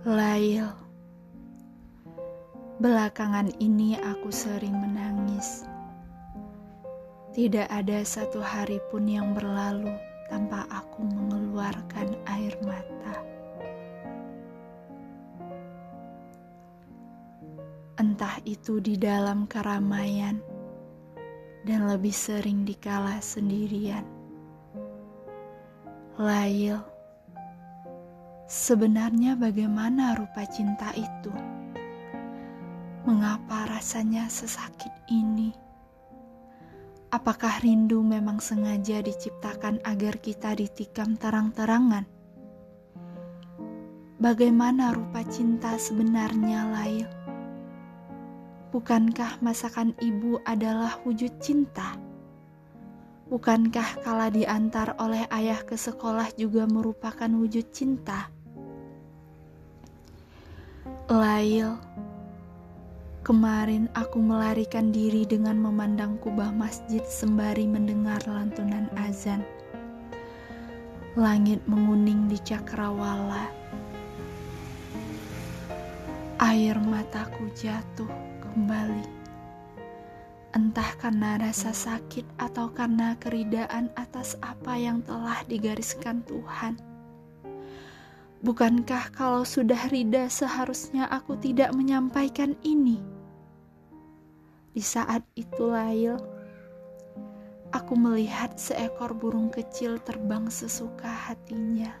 Lail, belakangan ini aku sering menangis. Tidak ada satu hari pun yang berlalu tanpa aku mengeluarkan air mata. Entah itu di dalam keramaian dan lebih sering dikala sendirian. Lail, sebenarnya bagaimana rupa cinta itu? Mengapa rasanya sesakit ini? Apakah rindu memang sengaja diciptakan agar kita ditikam terang-terangan? Bagaimana rupa cinta sebenarnya, Lail? Bukankah masakan ibu adalah wujud cinta? Bukankah kala diantar oleh ayah ke sekolah juga merupakan wujud cinta? Lail, Kemarin aku melarikan diri dengan memandang kubah masjid sembari mendengar lantunan azan. Langit menguning di cakrawala. Air mataku jatuh kembali. Entah karena rasa sakit atau karena keridaan atas apa yang telah digariskan Tuhan. Bukankah kalau sudah rida seharusnya aku tidak menyampaikan ini? Di saat itu Lail, aku melihat seekor burung kecil terbang sesuka hatinya.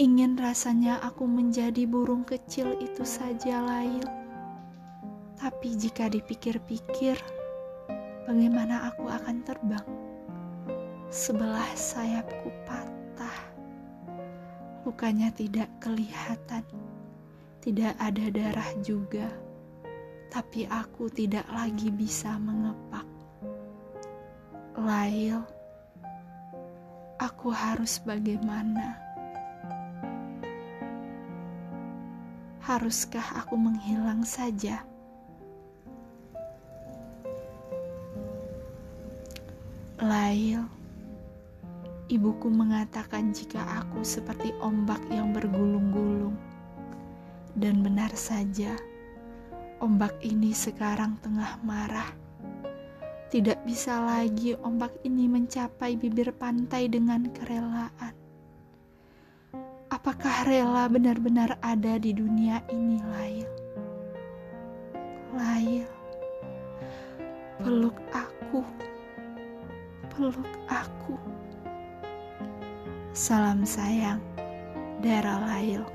Ingin rasanya aku menjadi burung kecil itu saja Lail. Tapi jika dipikir-pikir, bagaimana aku akan terbang? Sebelah sayapku patah. Lukanya tidak kelihatan. Tidak ada darah juga tapi aku tidak lagi bisa mengepak. Lail, aku harus bagaimana? Haruskah aku menghilang saja? Lail, ibuku mengatakan jika aku seperti ombak yang bergulung-gulung, dan benar saja Ombak ini sekarang tengah marah. Tidak bisa lagi ombak ini mencapai bibir pantai dengan kerelaan. Apakah rela benar-benar ada di dunia ini, Lail? Lail, peluk aku, peluk aku. Salam sayang, Dara Lail.